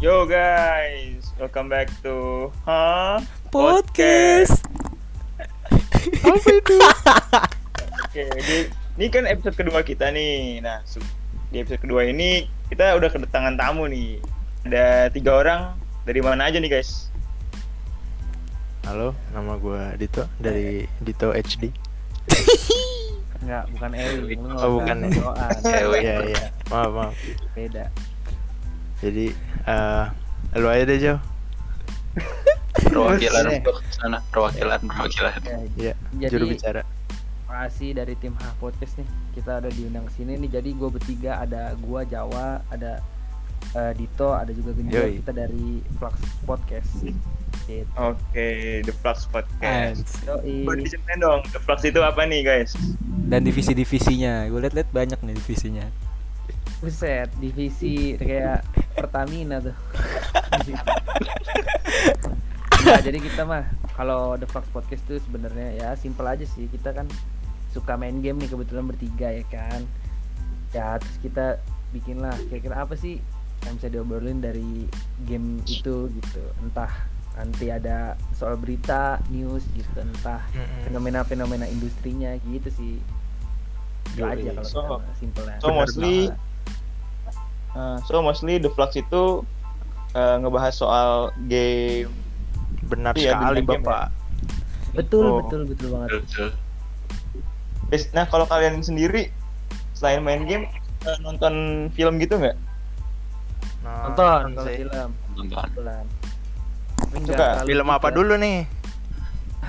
Yo guys, welcome back to Huh Podcast. Apa itu? Oke, di, ini kan episode kedua kita nih. Nah, di episode kedua ini kita udah kedatangan tamu nih. Ada tiga orang. Dari mana aja nih guys? Halo, nama gue Dito dari Dito HD. Enggak, bukan Ewi. Oh, bukan ya. sosokan. Ewi. Iya iya, maaf maaf. Beda. Jadi, eh lu aja deh Jo. perwakilan untuk sana perwakilan perwakilan Ya, Iya, Jadi- juru bicara. makasih dari tim H Podcast nih. Kita ada diundang ke sini nih. Jadi gue bertiga ada gua Jawa, ada eh, Dito, ada juga Genjo. Kita dari Flux Podcast. Gitu. Oke, The Flux Podcast. Boleh diceritain dong, The Flux itu apa nih guys? dan divisi-divisinya gue liat-liat banyak nih divisinya Buset, divisi kayak Pertamina tuh. nah, jadi kita mah kalau The Fox Podcast tuh sebenarnya ya simple aja sih. Kita kan suka main game nih kebetulan bertiga ya kan. Ya, terus kita bikin lah kira-kira apa sih yang bisa diobrolin dari game itu gitu. Entah nanti ada soal berita, news gitu, entah fenomena-fenomena industrinya gitu sih. Itu Yoi. aja kalau So- simple so mostly- Uh, so mostly The Flux itu uh, ngebahas soal game. Benar Iya, sekali bintang game Bapak. betul Oh. betul betul banget betul Bes- Nah, kalau kalian sendiri selain main game uh, nonton film gitu nggak? Nah, nonton sih. film nonton nggak Suka. Film apa dulu nih?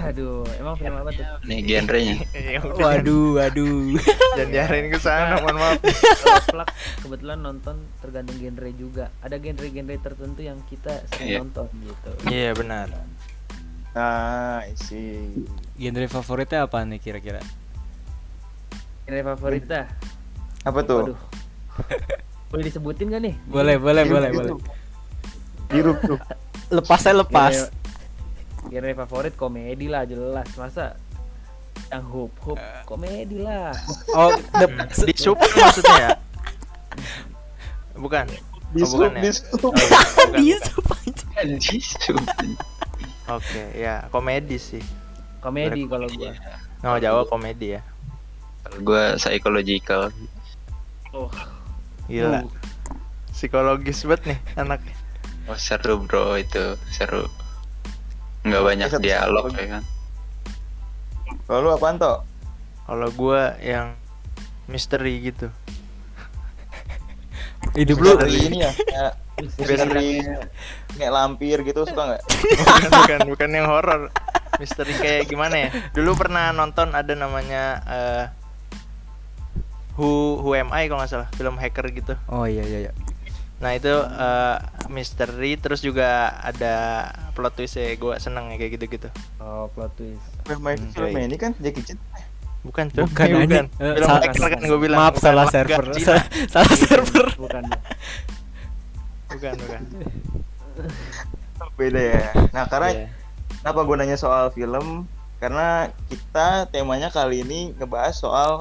Aduh emang film apa tuh nih genrenya waduh waduh Jangan diarahin ke sana, mohon maaf. Flux kebetulan nonton tergantung genre juga ada genre-genre tertentu yang kita sering Iya. nonton gitu Iya, benar. Nah, I see. genre favoritnya apa nih kira-kira genre favorit dah Apa tuh? waduh boleh disebutin gak nih boleh boleh boleh gitu. boleh Biru tuh. lepas saya lepas genre, favorit komedi lah jelas masa yang hoop hoop komedi lah oh the, Di sup maksudnya ya? Bukan. Di Oh, bukan sup, ya? di sup. Oh, di bukan. Oke, ya komedi sih. komedi kalau gua Nama Jawa komedi ya. gue psychological oh Gila. Psikologis banget nih anaknya. oh seru bro itu seru nggak banyak Satu- dialog ya kan Kalau lu apaan toh? Kalau gua yang misteri gitu. hidup lu ini ya, kayak misteri kayak lampir gitu suka nggak? bukan, bukan, bukan yang horor. Misteri kayak gimana ya? Dulu pernah nonton ada namanya eh Who Who Am I kalau nggak salah, film hacker gitu. oh iya iya iya Nah itu eh, misteri terus juga ada plot twist ya gue seneng ya kayak gitu-gitu. oh plot twist Film Hmm, filmnya yoi. ini kan Jackie Chan. Bukan tuh, bukan bukan. anjing Eh, Film salah- hacker kan gue bilang. maaf bukan salah server salah, salah server bukan Bukan, bukan. Beda ya. Nah, karena Iya. kenapa gue nanya soal film? Karena kita temanya kali ini ngebahas soal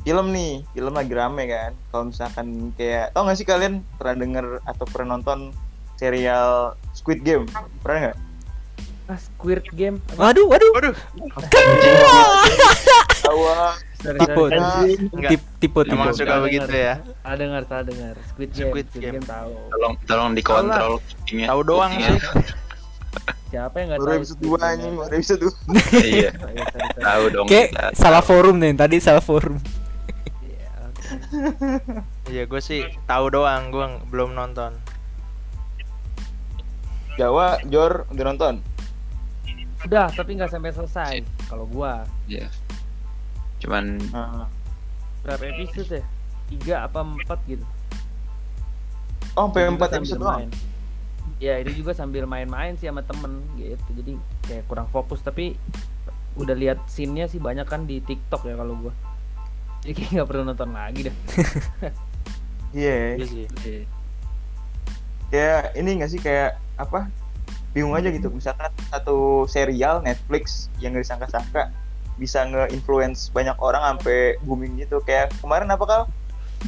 film nih. Film lagi rame kan. Kalau misalkan kayak tau gak sih kalian pernah denger atau pernah nonton serial Squid Game? Pernah nggak? ah Squid Game waduh waduh Waduh. Sorry, Tipe. tipe tipe Emang suka begitu ya. salah dengar salah dengar Squid Game Squid Game. Game. tahu tolong tolong dikontrol Tahu doang sih. siapa yang nggak tahu episode Squid 2 Game, anjing, ya? baru episode 2. iya iya, tahu dong kayak salah forum nih tadi salah forum Iya. Iya, gue sih tahu doang, gue belum nonton. Jawa, Jor udah nonton. udah tapi nggak sampai selesai kalau gua Iya. cuman Nah. berapa episode ya tiga apa empat gitu Oh, sampai Itu juga 4 sambil episode doang. main. ya itu juga sambil main-main sih sama temen gitu jadi kayak kurang fokus tapi udah lihat scene-nya sih banyak kan di TikTok ya kalau gua jadi kayak nggak perlu nonton lagi dah Iya. Iya sih. kayak ini gak sih kayak apa bingung aja gitu misalkan satu serial Netflix yang gak disangka-sangka bisa nge-influence banyak orang sampai booming gitu kayak kemarin apa kal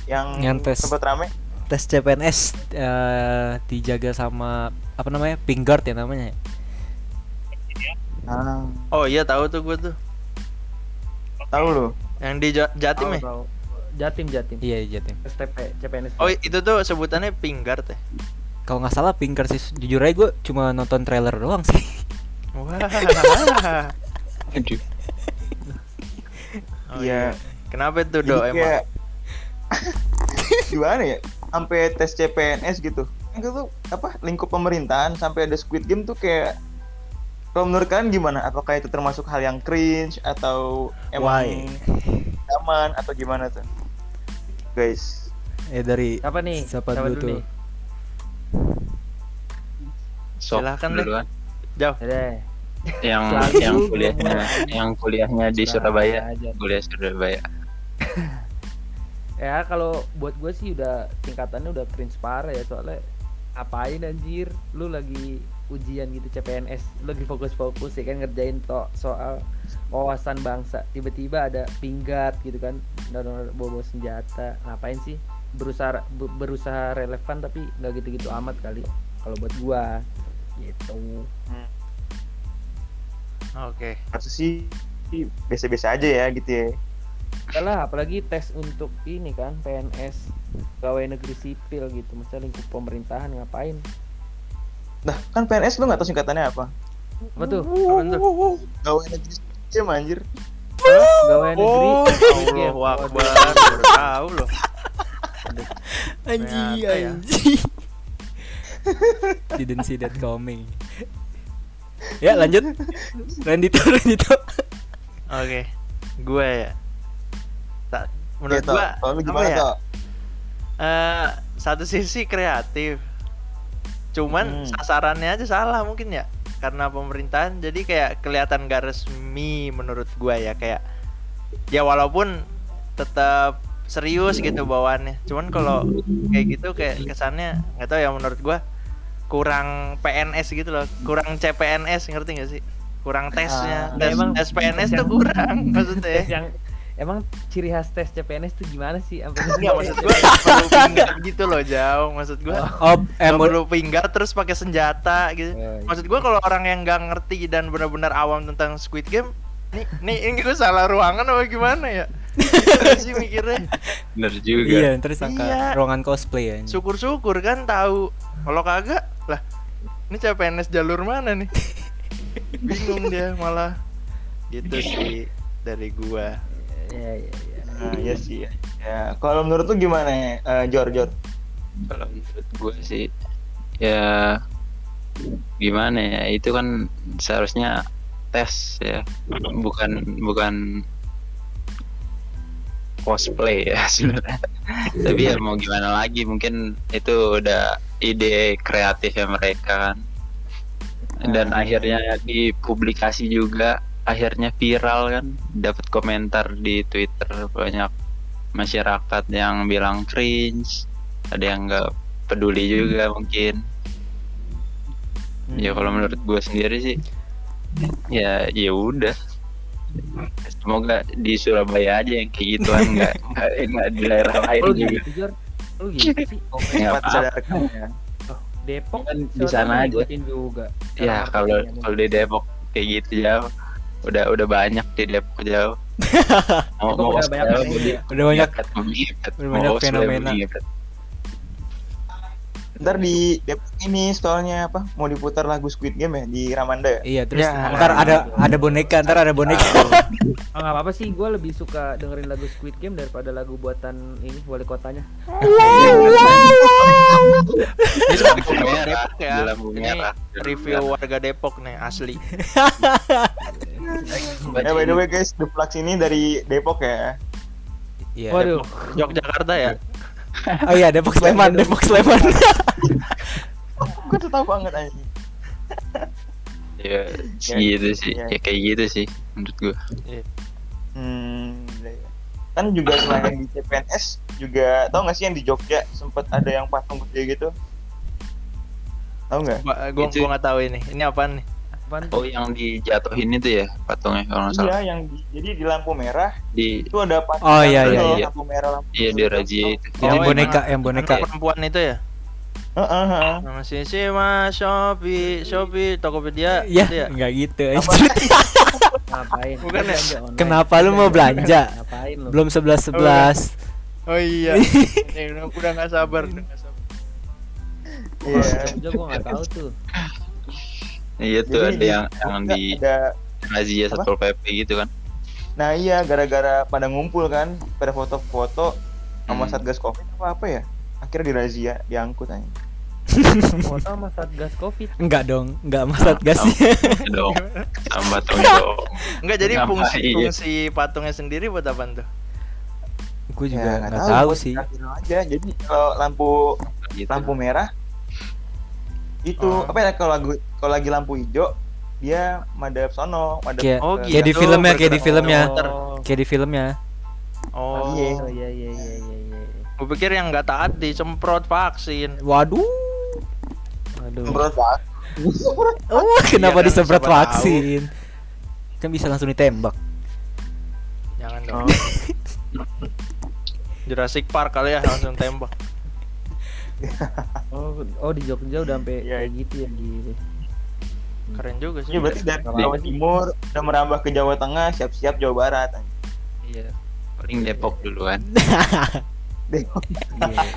yang Nyantes. sempat rame tes CPNS eh, dijaga sama apa namanya pink guard ya namanya ya? Ah, Oh iya tahu tuh gue tuh. tahu lo. Yang di Ja- Jatim ya? Jatim Jatim. iya iya Tim. STP CPNS. Oh itu tuh sebutannya pinggar teh. Kalau nggak salah pink guard sih jujur aja gue cuma nonton trailer doang sih Wah. Aduh. Oh, Iya. Kenapa tuh Jadi do emang? kayak gimana ya? Sampai tes CPNS gitu. Itu tuh apa? Lingkup pemerintahan sampai ada Squid Game tuh kayak kalau menurut kalian gimana? Apakah itu termasuk hal yang cringe atau emang Why? aman atau gimana tuh? Guys, eh dari Siapa nih? siapa dulu tuh nih? Sok Silakan deh. duluan. Jauh. Deh. Yang Selalu yang kuliahnya yang kuliahnya di Surabaya. aja. Kuliah Surabaya. Ya kalau buat gue sih udah tingkatannya udah cringe parah ya soalnya apain anjir lu lagi ujian gitu CPNS lu lagi fokus-fokus ya kan ngerjain to soal wawasan bangsa tiba-tiba ada pinggat gitu kan dan bawa senjata ngapain sih berusaha be- berusaha relevan tapi nggak gitu-gitu amat kali kalau buat gua gitu Oke. harusnya sih biasa-biasa aja ya gitu ya. Yalah, apalagi tes untuk ini kan PNS pegawai negeri sipil gitu misalnya lingkup pemerintahan ngapain Nah, kan PNS lu nggak tahu singkatannya apa? apa tuh Apaan tuh? Gawai negeri sipil anjir. pegawai negeri Oh. Allah Akbar. Tahu loh. Anji ya. anji didn't see that coming ya lanjut Rendito Rendito Oke. Gue ya. Tak menurut gua Kalau lu apa gimana ya? Eh, satu sisi kreatif. Cuman Hmm. sasarannya aja salah mungkin ya. Karena pemerintahan jadi kayak kelihatan gak resmi menurut gua ya kayak ya walaupun tetap serius gitu bawaannya. Cuman kalau kayak gitu kayak kesannya nggak tahu ya menurut gua kurang PNS gitu loh, kurang CPNS ngerti gak sih? Kurang tesnya, Ah, tes, emang- tes PNS tuh kurang maksudnya. Tes yang emang ciri khas tes CPNS tuh gimana sih Enggak maksud gua perlu pinggat gitu loh jauh maksud gua oh mau- perlu pinggat terus pakai senjata gitu Oh, iya. maksud gua kalau orang yang nggak ngerti dan benar-benar awam tentang Squid Game nih nih ini gue salah ruangan apa gimana ya sih mikirnya Bener juga. iya ntar sangka Iya. ruangan cosplay ya syukur-syukur kan tahu kalau kagak lah ini CPNS jalur mana nih bingung dia malah gitu sih dari gua ya ya ya Nah, iya sih. Ya. ya. Kalau menurut lu gimana ya, eh, Jor Jor? Kalau menurut gue sih ya gimana ya itu kan seharusnya tes ya bukan bukan cosplay ya sebenarnya. Tapi ya mau gimana lagi mungkin itu udah ide kreatifnya mereka kan. Dan Hmm. akhirnya dipublikasi juga akhirnya viral kan. Dapat komentar di Twitter banyak masyarakat yang bilang cringe ada yang nggak peduli juga mungkin. Ya kalau menurut gue sendiri sih ya ya udah semoga di Surabaya aja yang kayak gituan nggak nggak nggak di daerah lain lu juga. Jor lu gitu sih Ya, ya. Depok Kan di sana aja. juga. Ya kalau kalau di Depok kayak gitu jauh. Udah udah banyak di Depok jauh. Mau mau udah banyak ya. udah banyak. Ngepet, Ntar di Depok ini soalnya apa? Mau diputar lagu Squid Game ya di Ramanda ya? iya terus Ya. ntar ada ada boneka ntar ada boneka Oh, nggak apa-apa sih, gue lebih suka dengerin lagu Squid Game daripada lagu buatan ini wali kotanya. ini Depok ya ini review warga Depok nih asli Eh by the way guys, The Flux ini dari Depok ya. iya Waduh, Yogyakarta ya oh iya Depok Sleman Depok Sleman Gue tuh tahu banget aja. ya Ya, gitu sih ya. ya kayak gitu sih menurut gua Hmm, iya, iya. kan juga selain di CPNS juga tau gak sih yang di Jogja sempet ada yang patung gede gitu? Tahu nggak? Itu- gua nggak tahu ini ini apaan nih Apaan? Oh yang dijatuhin itu ya patungnya kalau nggak Iya, salah yang di, jadi di lampu merah di itu ada pas Oh, iya, iya, iya. lampu merah lampu iya di razia itu. Yang Oh, boneka, yang- yang boneka. Perempuan itu ya Heeh, heeh. nama Sisi Mas Shopee Shopee Tokopedia Ya, gitu ya enggak gitu. Ngapain? Bukan ya? Kenapa lu mau belanja? Ngapain lu? Belum 11 11. oh iya Ini udah udah nggak sabar Iya. Jogja gua nggak tahu tuh. Iya tuh Jadi ada di- yang yang di ada razia Apa? satpol pp gitu kan. Nah iya gara-gara pada ngumpul kan, pada foto-foto sama Hmm. satgas covid apa apa ya? Akhirnya dirazia, diangkut aja. Foto sama satgas covid. Enggak dong, enggak masat gasnya. Ya dong. Tambah dong. Enggak jadi Ngapain? fungsi fungsi patungnya sendiri buat apa tuh Gue juga Ya, enggak nggak tahu buat sih. aja. Jadi kalau lampu Gitu. lampu merah itu Oh. apa ya kalau lagi kalau lagi lampu hijau dia madep sono, madep Kayak- Oh, ke- Kayak di Gitu, filmnya, kayak di filmnya. Oh, Kayak di filmnya. oh Iya. oh iya iya iya iya iya. gue pikir yang nggak taat disemprot vaksin Waduh. Aduh. Semprot banget. Oh, kenapa kan, disemprot tahu. vaksin? Kan bisa langsung ditembak. jangan dong Jurassic Park kali ya langsung tembak Oh, oh di Jogja udah sampai Iya. kayak gitu ya gitu. keren juga sih Ini berarti dari Kalau Jawa? Timur udah merambah ke Jawa Tengah, siap-siap Jawa Barat. Iya. Paling Depok duluan. Depok. Iya.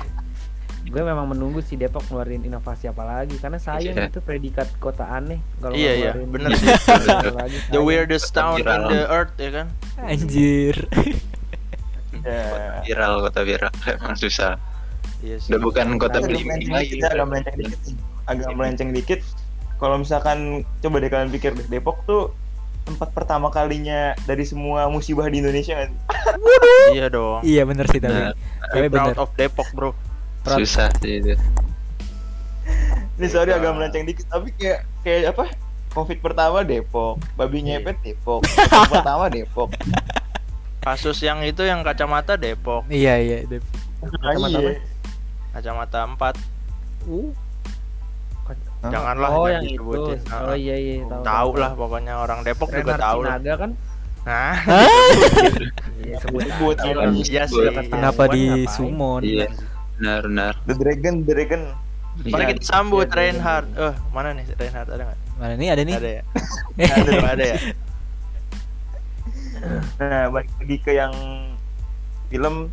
Gue memang menunggu si Depok ngeluarin inovasi apa lagi karena sayang Iya. itu predikat kota aneh kalau Iya, nggak iya, bener inovasi sih. the weirdest town in the earth ya kan Anjir. Ya. Viral kota viral emang susah. Iya sih Udah bukan kota Tapi beli agak melenceng lagi. dikit, ya, agak melenceng dikit nih. Agak melenceng dikit. Kalau misalkan coba deh kalian pikir deh, Depok tuh tempat pertama kalinya dari semua musibah di Indonesia kan? iya dong Iya bener sih tapi. Nah, Tapi proud bener. of Depok bro Prat- Susah sih itu. Ini sorry Iya. agak melenceng dikit, tapi kayak kayak apa? Covid pertama Depok, babi Iya. nyepet Depok, Covid pertama Depok. kasus yang itu yang kacamata Depok Iya iya. Dep. Nah, Kacamata iya. Kacamata 4 Uh, Hah? janganlah oh yang itu. Oh Nah, iya iya tahu. tahu lah pokoknya orang Depok juga Renard tahu lah Sinaga kan? nah Iya sebut Sebut, aja. iya. iya sih kenapa di sumon? Iya. Benar benar. The Dragon, The Dragon. Mari Iya. kita sambut Iya, iya, Reinhard. Eh, mana nih Reinhard ada nggak? Mana nih ada nih? Ada ya? Ada, ada ya? Nah, balik lagi ke yang film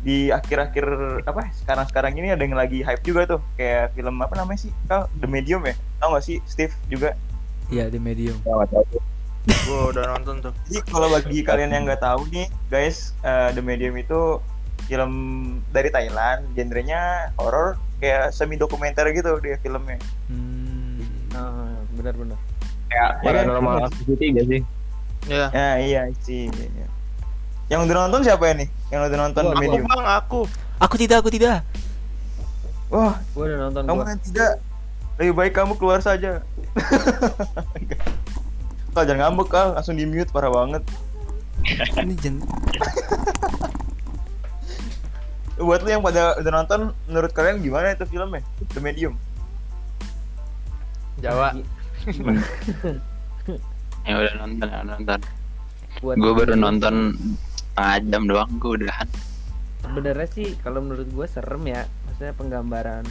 di akhir-akhir apa sekarang-sekarang ini ada yang lagi hype juga tuh kayak film apa namanya sih kau The Medium ya tau gak sih Steve juga Iya di medium. Gua udah nonton tuh. jadi kalau bagi kalian yang nggak tahu nih guys eh, The Medium itu film dari Thailand genrenya horror kayak semi dokumenter gitu dia filmnya Hmm. Nah, benar-benar. kayak Paranormal Activity gak sih? Ya. ya iya sih yang udah nonton siapa ya nih yang udah nonton The Aku Medium bang, aku. Aku tidak, aku tidak. wah Gue udah nonton kamu gua. yang tidak lebih baik kamu keluar saja Kal jangan ngambek kal langsung di mute parah banget Ini jen... buat lu yang pada udah nonton menurut kalian gimana itu filmnya The Medium Jawa. Yang udah nonton, yang udah nonton. Gue baru nonton setengah jam doang, gue udahan. Sebenarnya sih kalau menurut gue serem ya. Maksudnya penggambaran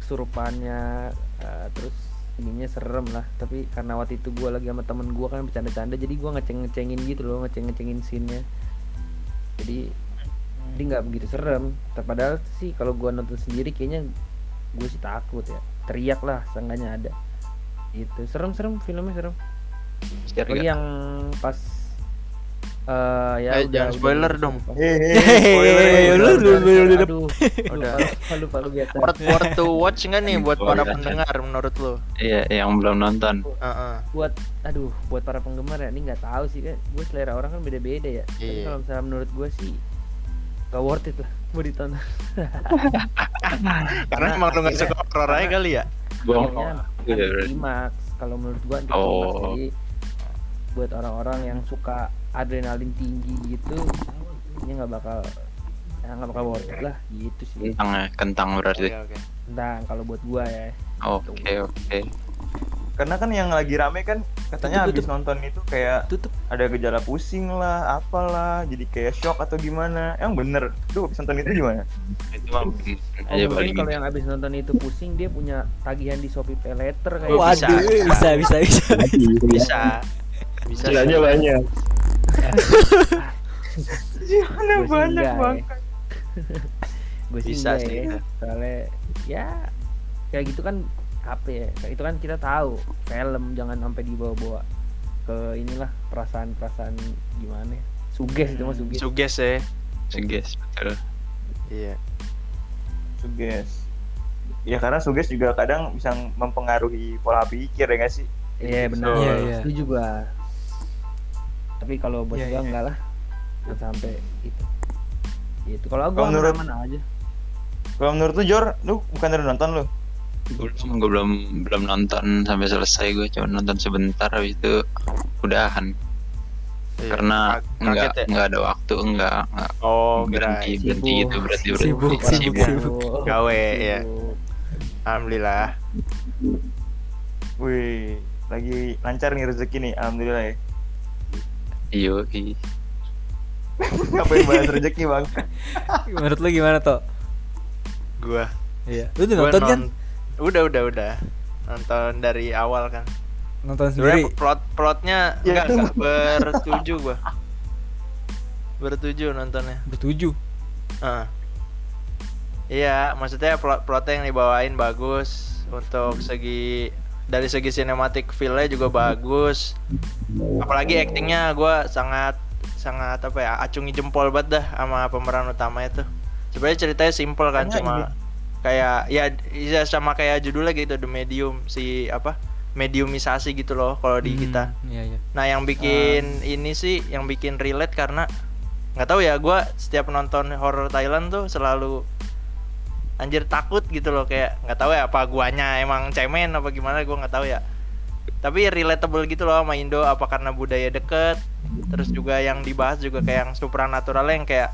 kesurupannya eh, terus ininya serem lah. Tapi karena waktu itu gue lagi sama temen gue kan bercanda-canda jadi gue ngeceng-ngecengin gitu loh, ngeceng-ngecengin scene-nya. Jadi jadi nggak begitu serem. Tapi Padahal sih kalau gue nonton sendiri kayaknya gue sih takut ya. Teriak lah, seenggaknya ada. Itu serem-serem filmnya serem. Nggak? yang pas eh ya Eh, jangan spoiler dong. hehehe Hehehe, lu lu lu lu Udah. lupa lupa lu biasa. Worth, worth to watch nggak nih buat para pendengar menurut lo? Iya, yang belum nonton. Heeh. buat aduh buat para penggemar ya ini nggak tahu sih kan gue selera orang kan beda-beda ya tapi Iya. kalau misalnya menurut gue sih gak worth it lah mau ditonton Karena emang lu nggak suka horror aja kali ya? Bohong. Iya, antiklimaks kalau menurut gue Oh. jadi buat orang-orang yang suka adrenalin tinggi gitu ini nggak bakal ya nggak bakal worth it lah gitu sih Kentang ya, kentang berarti. Oke, oke. tentang kalau buat gua ya Oke, oke. karena kan yang lagi rame kan katanya Tutup, habis tutup. nonton itu kayak tutup ada gejala pusing lah apalah jadi kayak shock atau gimana emang bener lu habis nonton itu gimana itu mah Oh, aja mungkin kalau yang abis nonton itu pusing dia punya tagihan di Shopee Pay Later kayak Oh, bisa, waduh bisa. bisa bisa bisa, bisa bisa Cicilannya banyak. Gimana banyak banget. gue sih Bisa sih. ya. soalnya ya kayak gitu kan apa ya kayak itu kan kita tahu film jangan sampai dibawa-bawa ke inilah perasaan-perasaan gimana ya. suges itu mah suges suges ya suges betul. Iya. Suges ya karena suges juga kadang bisa mempengaruhi pola pikir ya nggak sih? Iya benar. Iya, iya. setuju gua tapi kalau buat Iya, gua iya. enggak lah jangan sampai itu itu kalau Kalau gua menurut- aman aja kalau menurut lu Jor lu bukan dari nonton lu belum gue belum belum nonton sampai selesai gue cuma nonton sebentar habis itu udahan Iya. karena Ka- nggak ya? nggak ada waktu enggak, enggak oh berhenti kirain. berhenti Sibuk. gitu berhenti berhenti Sibuk, Orang sibuk, sibuk. Gawe, ya. Sibuk. alhamdulillah wih lagi lancar nih rezeki nih alhamdulillah ya iyo i. ngapain bahas rezeki bang? Menurut lu gimana toh gua. Iya. Lu udah gua nonton kan? udah udah udah. Nonton dari awal kan. Nonton sendiri. Plot plotnya Ya. enggak enggak. Bertuju gua. Bertuju nontonnya. Bertujuh Heeh. Iya, maksudnya plot plotnya yang dibawain bagus untuk segi dari segi sinematik feel-nya juga bagus. Apalagi actingnya gue sangat sangat apa ya acungi jempol banget dah sama pemeran utama itu. Sebenarnya ceritanya simple kan cuma kayak ya ya sama kayak judulnya gitu The Medium si apa mediumisasi gitu loh kalau di Hmm, kita. iya iya Nah yang bikin ini sih yang bikin relate karena nggak tahu ya gue setiap nonton horror Thailand tuh selalu anjir takut gitu loh kayak nggak tahu ya apa guanya emang cemen apa gimana gue nggak tahu ya. Tapi relatable gitu loh sama Indo apa karena budaya deket terus juga yang dibahas juga kayak yang supranatural yang kayak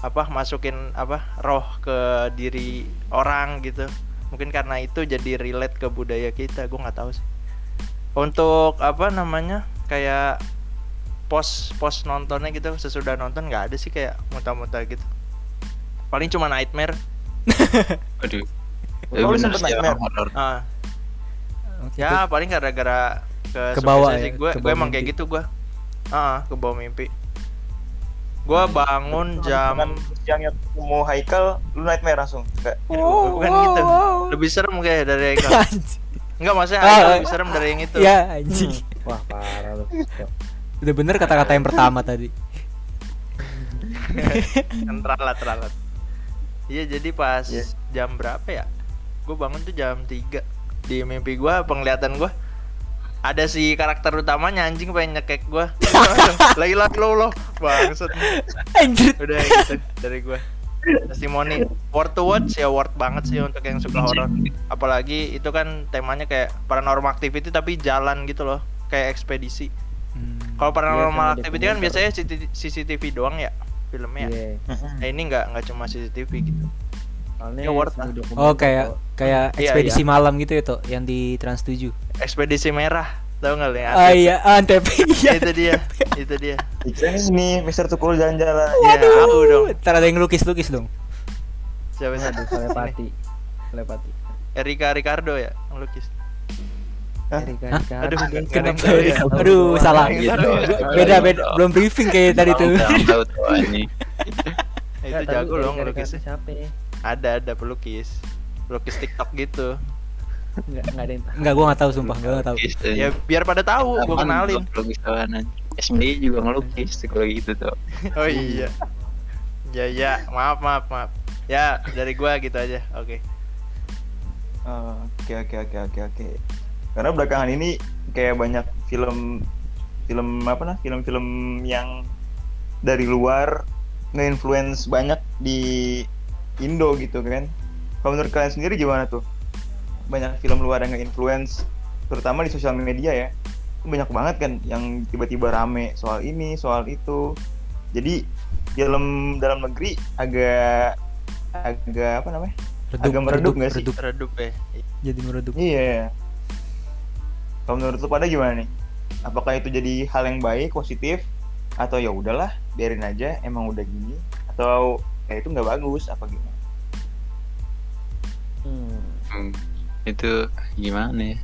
apa masukin apa roh ke diri orang gitu. Mungkin karena itu jadi relate ke budaya kita gue nggak tahu sih. Untuk apa namanya kayak pos pos nontonnya gitu sesudah nonton nggak ada sih kayak muta-muta gitu. Paling cuma nightmare aduh. Oh, lu sempet nightmare? ah. Ya paling gara-gara ke Ke bawah ya, gue ke gue emang kayak gitu gue ah ke bawah mimpi. Gue bangun jam Dengan yang ketemu Haikal lu nightmare langsung. Enggak Aduh, bukan gitu. lebih serem kayak dari Haikal. Enggak maksudnya Ah, Haikal ah. lebih serem dari yang itu. Ya anjing. Wah parah lu. Udah bener kata-kata yang pertama tadi. Kan teralat teralat iya jadi pas Iya. jam berapa ya? Gue bangun tuh jam 3 di mimpi gue penglihatan gue ada si karakter utamanya anjing pengen nyekek gue lagi lagi lo lo bangsat. Anjir. Udah gitu dari gue testimoni worth to watch ya worth banget sih untuk yang suka horor apalagi itu kan temanya kayak paranormal activity tapi jalan gitu loh kayak ekspedisi. Hmm. kalau paranormal sama activity kan biasanya CCTV doang ya filmnya. Iya. Nah ini nggak nggak cuma CCTV gitu. Soalnya Ya, worth dokumenter oh kayak kayak Iya, ekspedisi malam gitu ya toh yang di Trans 7 Ekspedisi merah, tahu nggak lu yang ah iya antep iya. Itu dia, itu dia. Ini Mister Tukul jalan-jalan. Iya, aku dong. ntar ada yang lukis-lukis dong. Siapa sih? Aduh, telepati. Telepati. Erika Ricardo ya, ngelukis. Erika Hah? Ricardo, Aduh, ya? salah Gitu, ya. beda beda belum briefing kayak tadi tuh tahu tuh ini Nah, itu jago loh ngelukisnya. ya Ada ada pelukis. Pelukis TikTok gitu. nggak nggak ada yang tahu Enggak gua nggak tahu sumpah gua nggak tahu eh. Ya biar pada tahu, gua kenalin. pelukis? SBY juga ngelukis kalau gitu tuh Oh iya. Ya ya, maaf maaf maaf. Ya dari gua gitu aja. Oke. Oh, Oke oke oke oke oke. Karena belakangan ini kayak banyak film film apa nah film-film yang dari luar nge-influence banyak di Indo gitu kan. Kalau menurut kalian sendiri gimana tuh? Banyak film luar yang nge-influence terutama di sosial media ya. Banyak banget kan yang tiba-tiba rame soal ini, soal itu. Jadi film dalam negeri agak agak apa namanya? redup Agak meredup nggak sih? redup Redup ya. jadi meredup Iya. Kalau menurut lu pada gimana nih? Apakah itu jadi hal yang baik, positif, atau ya udahlah, biarin aja, emang udah gini, atau kayak itu nggak bagus, apa gimana? Hmm. Hmm, itu gimana ya?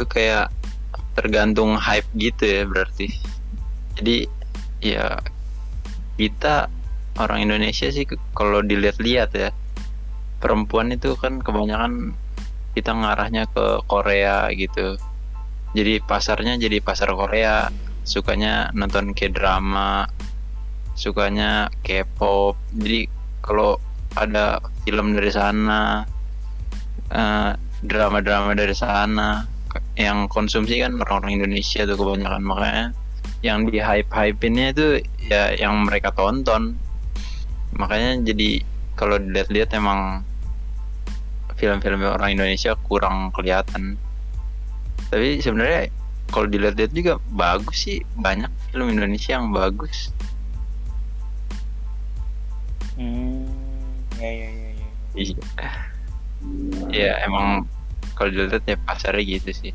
itu kayak tergantung hype gitu ya berarti. Jadi ya kita orang Indonesia sih kalau dilihat-lihat ya perempuan itu kan kebanyakan kita ngarahnya ke Korea gitu. Jadi pasarnya jadi pasar Korea, sukanya nonton K-drama, sukanya K-pop. Jadi kalau ada film dari sana, eh, drama-drama dari sana, ke- yang konsumsi kan orang-orang Indonesia tuh kebanyakan makanya yang di hype-hypinnya itu ya yang mereka tonton. Makanya jadi kalau dilihat-lihat emang film-film orang Indonesia kurang kelihatan. Tapi sebenarnya kalau dilihat-lihat juga bagus sih, banyak film Indonesia yang bagus. Hmm, ya ya ya ya. Iya. Ya emang kalau dilihat ya pasarnya gitu sih.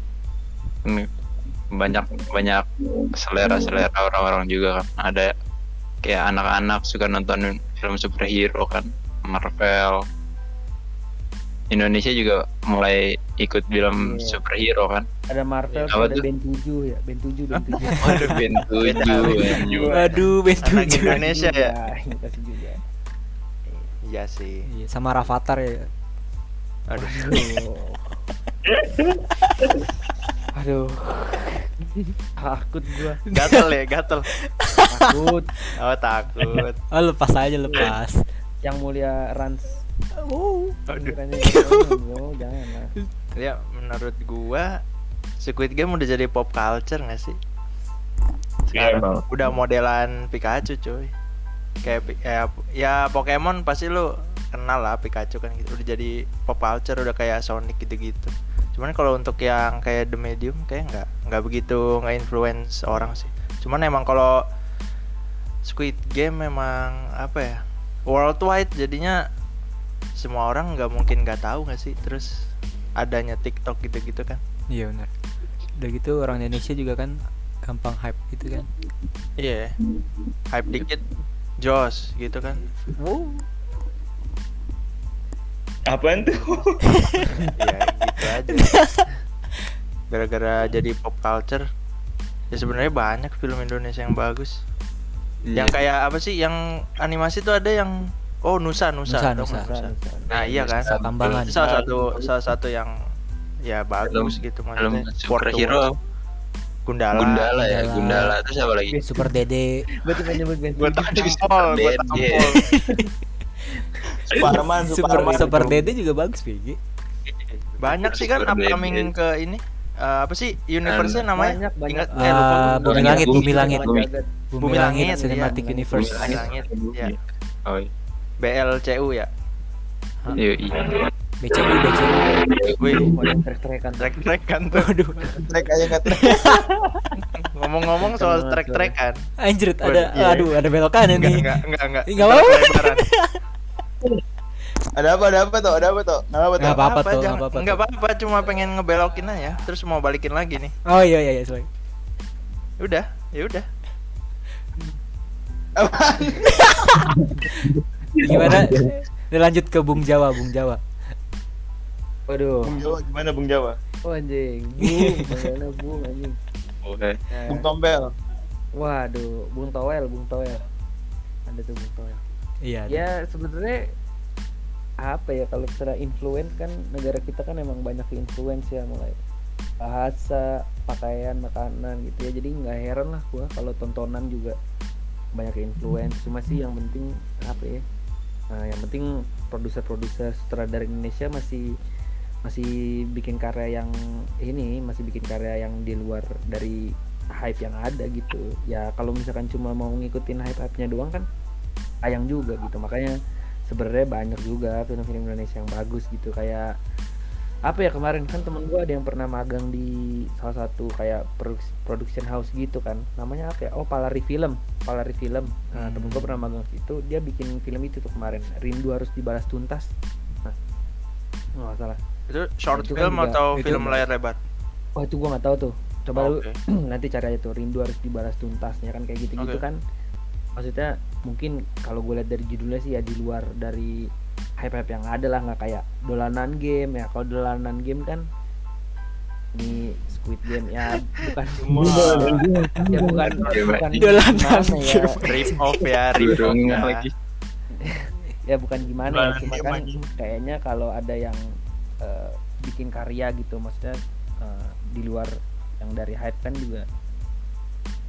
Banyak banyak selera selera orang-orang juga kan. Ada kayak anak-anak suka nonton film superhero kan, Marvel. Indonesia juga mulai ikut film Iya. superhero kan. Ada Marvel, Apa ada band 7 ya, band 7, band 7. Waduh, Ben 7. Waduh, Ben Anak tujuh. Indonesia ya. Kasih juga. Iya sih. Iya, sama Rafathar ya. Aduh. Aduh. Takut gua, Gatel ya, gatel. takut. Oh, takut. Oh, lepas aja lepas. Yang mulia Rans. Oh. Aduh. Jangan, oh, jangan lah. Ya, menurut gua Squid Game udah jadi pop culture gak sih? Iya, Sekarang udah modelan Pikachu cuy. Kayak ya, ya Pokemon pasti lu kenal lah Pikachu kan gitu. Udah jadi pop culture udah kayak Sonic gitu-gitu. Cuman kalau untuk yang kayak The Medium kayak nggak nggak begitu nggak influence orang sih. Cuman emang kalau Squid Game memang apa ya worldwide jadinya semua orang nggak mungkin nggak tahu nggak sih? Terus adanya TikTok gitu-gitu kan? Iya benar. Udah gitu orang Indonesia juga kan gampang hype gitu kan. iya. Hype dikit Jos gitu kan? Apaan tuh? ya gitu aja. Gara-gara jadi pop culture ya sebenarnya banyak film Indonesia yang bagus. Yang kayak apa sih? Yang animasi tuh ada yang oh Nusa Nusa, Nusa, Nusa. Nusa, Nusa. nah iya kan Nusa Kambangan. Itu salah satu salah satu yang ya bagus gitu Film maksudnya Sport superhero to- Gundala Gundala ya, Gundala. Gundala terus apa lagi? Super Dede. Gua tuh nyebut gue 7. tampol gue Dede. tampol Superman, Super Superman. Super Dede juga bagus, BG. banyak sih kan Super upcoming ke ini Eh, apa sih universe-nya namanya Banyak, banyak. Ingat Ah, eh lupa. Bumi Langit, Bumi Langit. Bumi. Bumi, Bumi Langit, Langit, Cinematic iya. Universe. Bumi Langit, ya. Oh iya. BLCU ya Iya, iya. BCU, BCU. Wih, trek-trekan. trek-trek kan tuh Waduh, Track aja nggak track. ngomong-ngomong soal Sama trek-trek kan anjrit Waduh, ada iya. aduh ada belokan enggak ini. enggak enggak enggak Nggak apa-apa. Lebaran. Ada apa? Ada apa tuh? Ada apa tuh? Nggak apa tuh? Nggak apa-apa tuh, nggak apa-apa. enggak tuh. apa-apa cuma pengen ngebelokin aja terus mau balikin lagi nih Oh iya iya iya, sorry. udah ya udah Gimana? Ini lanjut ke Bung Jawa, Bung Jawa. Waduh. Bung Jawa gimana Bung Jawa? Oh anjing. Bung, manggilnya Bung anjing. Oke. Nah, Bung Tompel. Waduh, Bung Towel, Bung Towel. Ada tuh Bung Towel. Iya. ada. Ya sebenarnya apa ya kalau secara influence kan negara kita kan emang banyak influence ya mulai bahasa, pakaian, makanan gitu ya. Jadi nggak heran lah gua kalau tontonan juga banyak influence. Cuma sih yang penting apa ya? Nah, yang penting produser-produser sutradara Indonesia masih masih bikin karya yang ini masih bikin karya yang di luar dari hype yang ada gitu. Ya kalau misalkan cuma mau ngikutin hype hype nya doang kan sayang juga gitu. Makanya sebenarnya banyak juga film-film Indonesia yang bagus gitu. Kayak apa ya kemarin kan temen gua ada yang pernah magang di salah satu kayak production house gitu kan. Namanya apa ya? Oh Palari Film. Palari Film. Nah temen gua pernah magang situ. Dia bikin film itu tuh kemarin. Rindu harus dibalas tuntas. Nah nggak salah. Itu short Itu kan film juga- atau itu film juga- layar lebar? Wah itu gua nggak tahu tuh. Coba lu Oke. nanti cari aja tuh rindu harus dibalas tuntasnya kan kayak gitu-gitu Oke. kan. Maksudnya mungkin kalau gue lihat dari judulnya sih ya di luar dari hype-hype yang ada lah nggak kayak dolanan game ya. Kalau dolanan game kan ini Squid Game ya bukan ya bukan bukan Dolanan gimana ya game. Rip off ya, rip off ya. lagi. ya bukan gimana ya cuma kan kayaknya kalau ada yang eh, bikin karya gitu maksudnya eh, di luar yang dari hype kan juga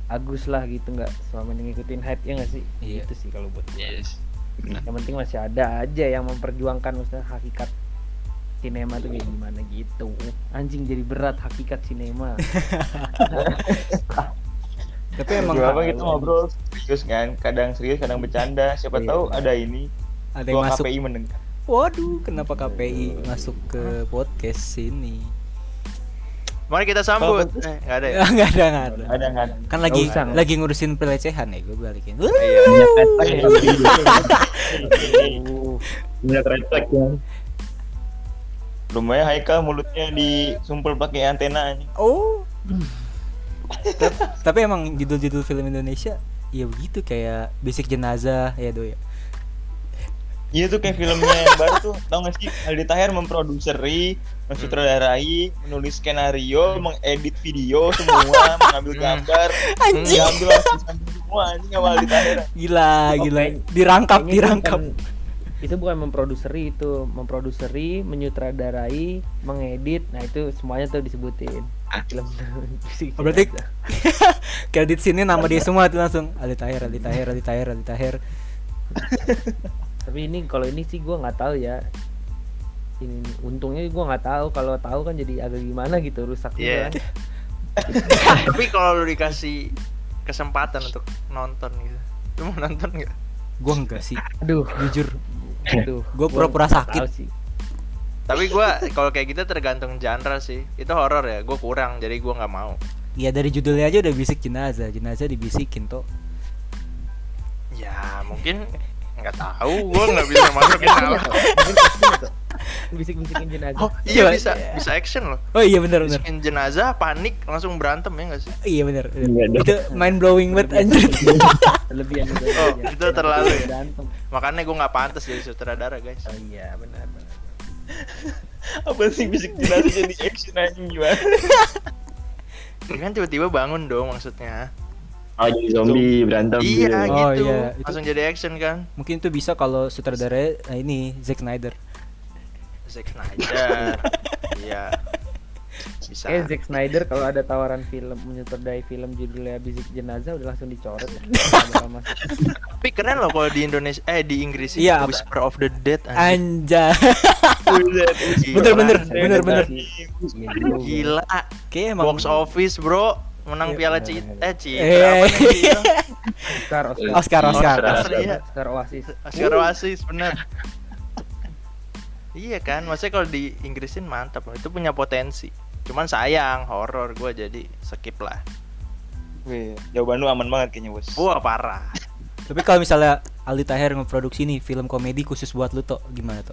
bagus lah gitu nggak selama ini ngikutin hype ya nggak sih Iya. itu sih kalau buat. Yes. Benar. yang penting masih ada aja yang memperjuangkan maksudnya hakikat sinema tuh kayak gimana gitu anjing jadi berat hakikat sinema Tapi emang apa kita ngobrol serius kan, kadang serius, kadang bercanda. Siapa Iya. tahu ada ini ada yang masuk. KPI mendengar. Waduh, kenapa KPI masuk ke podcast sini? Mari kita sambut. Kalau- Eh, nggak ada ya? Enggak ada, enggak ada. Ada nggak ada? Kan lagi usah. lagi ngurusin pelecehan ya, gue balikin. Iya. Punya flag ya. Lumayan Haikal mulutnya disumpel pakai antena anjing. Oh. Tap- Tapi emang judul-judul film Indonesia ya begitu kayak Basic Jenazah ya do ya. Iya tuh kayak filmnya yang baru tuh, tau gak sih? Aldi Taher memproduseri, mensutradarai, menulis skenario, mengedit video semua, mengambil Hmm. gambar, Anjing. diambil asisten semua anjing sama Aldi Taher. Gila, gila. Oke. Dirangkap, Kayaknya itu dirangkap. bukan- itu bukan memproduseri itu memproduseri menyutradarai mengedit nah itu semuanya tuh disebutin film fisik Oh, berarti-. Kredit sini nama dia semua tuh langsung Aldi Taher, Aldi Taher, Aldi Taher, Aldi Taher. tapi ini kalau ini sih gua nggak tahu ya ini untungnya gua nggak tahu kalau tahu kan jadi agak gimana gitu rusak Iya. juga kan Tapi kalau lu dikasih kesempatan untuk nonton gitu, lu mau nonton nggak? Gua enggak sih, aduh jujur. aduh Gua pura-pura sakit. sih. Tapi gua kalau kayak gitu tergantung genre sih. Itu horor ya, gua kurang jadi gua nggak mau. Ya dari judulnya aja udah bisik jenazah, jenazah dibisikin tuh. Ya mungkin nggak tahu, gua nggak bisa masukin apa. bisik-bisikin jenazah Oh iya bisa bisa action loh. Oh iya benar benar. Bisikin jenazah, panik, langsung berantem ya nggak sih? Iya benar. benar. Iya, dong. Itu mind blowing banget anjir. Lebih itu Oh, itu terlalu ya? berantem Makanya gua nggak pantas jadi sutradara guys. oh iya benar benar Apa sih bisik jenazah jadi action anjing gimana? Kan tiba-tiba bangun dong maksudnya. Oh jadi zombie berantem Iya gitu. Oh, gitu. iya, itu- Langsung jadi action kan. Mungkin itu bisa kalau sutradara nah ini Zack Snyder. Zack Snyder. Iya. Bisa. Eh Zack Snyder kalau ada tawaran film menyutradarai film judulnya Bisik Jenazah udah langsung dicoret ya. Tapi keren loh kalau di Indonesia eh di Inggris sih Iya? Whisper of the Dead. Gila. Bener, bener, bener, bener. Iya. Gila. Emang Box office, Bro. Menang Iya, piala Citra bener. eh Citra Eh. apa nih dia? Oscar Oscar Oscar Oscar. Oscar, iya. Oscar Oasis. Oscar Oasis bener. Iya kan, maksudnya kalau di Inggrisin mantap loh. Itu punya potensi. Cuman sayang horor gue jadi skip lah. Wih, jawaban lu aman banget kayaknya bos. Wah parah. Tapi kalau misalnya Aldi Taher ngeproduksi nih film komedi khusus buat lu tuh gimana tuh?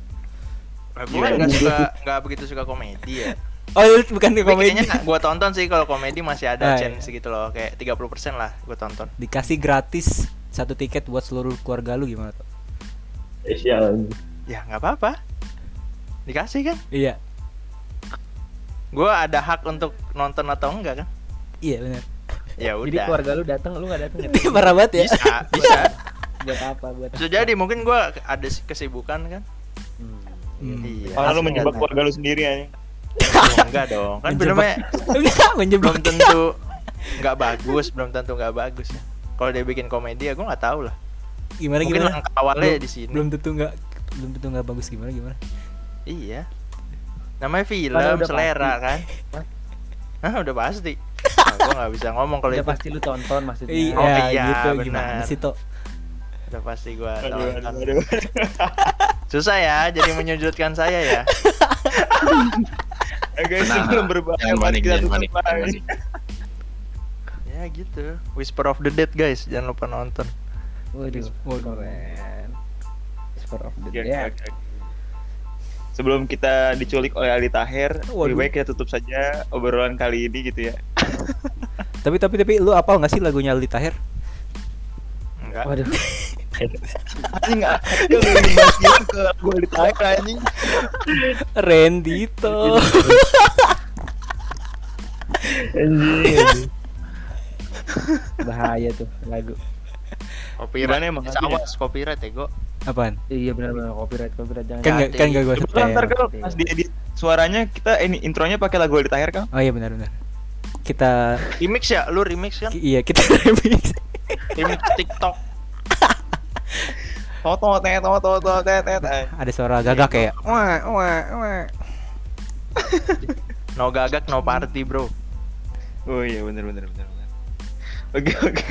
Gue nggak suka nggak begitu suka komedi ya. Oh, lu bukan di Tapi komedi. kayaknya gue tonton sih kalau komedi masih ada iya. chance gitu loh, kayak 30% lah gue tonton. Dikasih gratis satu tiket buat seluruh keluarga lu gimana tuh? Spesial. Ya nggak apa-apa. Dikasih kan? Iya. Gue ada hak untuk nonton atau enggak kan? Iya benar. Ya Jadi udah. keluarga lu datang lu nggak datang ya? Parah banget ya. Bisa, bisa. Buat apa? Buat Bisa jadi mungkin gue ada kesibukan kan? Hmm. Hmm. Iya. Kalau lu Asli menjebak nggak? keluarga lu sendiri anjing. Oh, enggak dong. Kan Menjebak. Enggak belum menjebak. tentu nggak bagus, belum tentu nggak bagus ya. Kalau dia bikin komedi ya gue nggak tahu lah. Gimana Mungkin gimana? langkah awalnya Belum- di sini. Belum tentu enggak belum tentu enggak bagus gimana gimana? Iya. Namanya film, udah selera kan. Hah? Udah pasti. Nah, gue nggak bisa ngomong kalau Udah itu. pasti lu tonton maksudnya. Iya, Oh, iya, gitu benar. gimana sih tuh? Udah pasti gue Aduh, aduh, tonton. aduh. Susah ya, jadi menyudutkan saya ya. Guys, Tenang, sebelum berbahaya, jangan panik, kita jangan tutup panik, jangan panik. Ya gitu. Whisper of the Dead guys, jangan lupa nonton. Waduh, Waduh. keren. Whisper of the Dead. oke, oke. sebelum kita diculik oleh Ali Taher, lebih baik kita tutup saja obrolan kali ini gitu ya. Tapi tapi tapi lu apal nggak sih lagunya Aldi Tahir? Enggak. Waduh. Anjing nggak ada lu bahas gitu ke lagu Ali Taher anjing. Rendito. Anjing. Bahaya tuh lagu. Copyright. Emang awas copyright ya, Go. Apaan? Iya benar-benar copyright copyright jangan. Kan nggak kan nggak gue Coba ntar setel. kalau pas diedit suaranya kita ini intronya pakai lagu Ali Taher kan? Oh iya benar benar. Kita Remix ya, lu remix kan? iya kita remix. Remix TikTok. Toto tet toto toto tet tet. Ada suara gagak kayak wah wah wah. No gagak, no party, bro. Oh iya benar benar benar benar. Oke oke.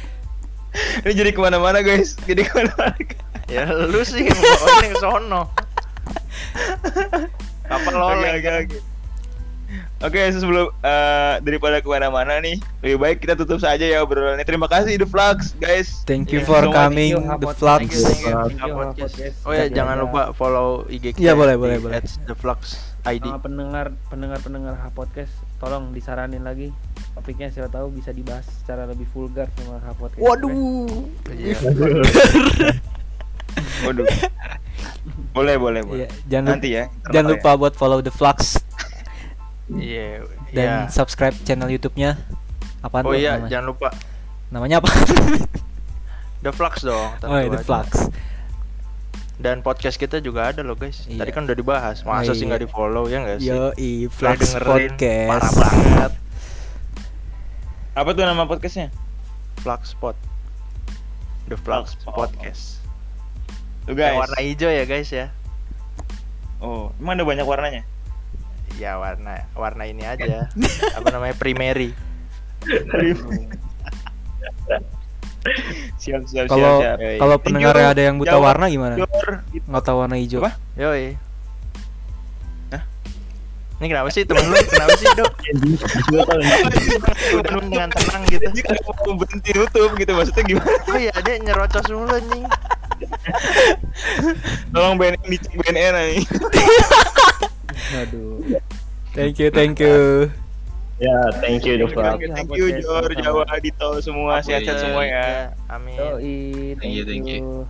Ini jadi ke mana-mana guys, jadi ke mana-mana. Ya lu sih pokoknya ke sono. Oke oleng. oke oke. Oke sebelum eh, daripada ke mana-mana nih, lebih baik kita tutup saja ya obrolannya. Terima kasih The Flux guys. Thank you Iya, for so coming you, the Hapot. vlogs. Thank you, thank you. Thank you, Podcast. podcast. Oh ya, Jaga- jangan lupa follow IG kita. Iya, boleh, boleh, boleh. @theflux ID. Sama pendengar pendengar pendengar H podcast tolong disaranin lagi topiknya siapa tahu bisa dibahas secara lebih vulgar sama H podcast. Waduh. Iya. Waduh. boleh boleh boleh. Iya, jangan Nanti ya. jangan lupa buat follow the vlogs Iya. dan iya. subscribe channel YouTube-nya. Apaan Oh tuh iya, namanya? jangan lupa Namanya apa? The Flux dong. tentu oh iya, the aja. vlogs. Dan podcast kita juga ada loh guys. Iya. Tadi kan udah dibahas. Masa Oh, sih iya. nggak di follow ya nggak sih? Yo, i dengerin, podcast. Parah banget. Apa tuh nama podcastnya? Flux Spot. The Flux Flux. Podcast. Tuh Yang guys. warna hijau ya guys ya. Oh, emang ada banyak warnanya? Ya warna warna ini aja. Apa namanya? Primary. siap siap Kalau kalau pendengarnya you, ada yang buta Jawa. warna gimana? Gitu. Nggak tahu warna hijau. Apa? Yoi. Hah? Ini kenapa sih temen lu? Kenapa sih dok? Anjing, anjing. Udah dengan tenang gitu. Ini kan mau berhenti nutup gitu maksudnya gimana? Oh iya dia nyerocos dulu anjing. Tolong BNN dicek BNN nih. Waduh. Thank you, thank you. Ya, thank you Flux. Thank you Jor, Jawa, Dito semua sehat-sehat ya? semua ya. Iya, Amin. Thank you, thank you.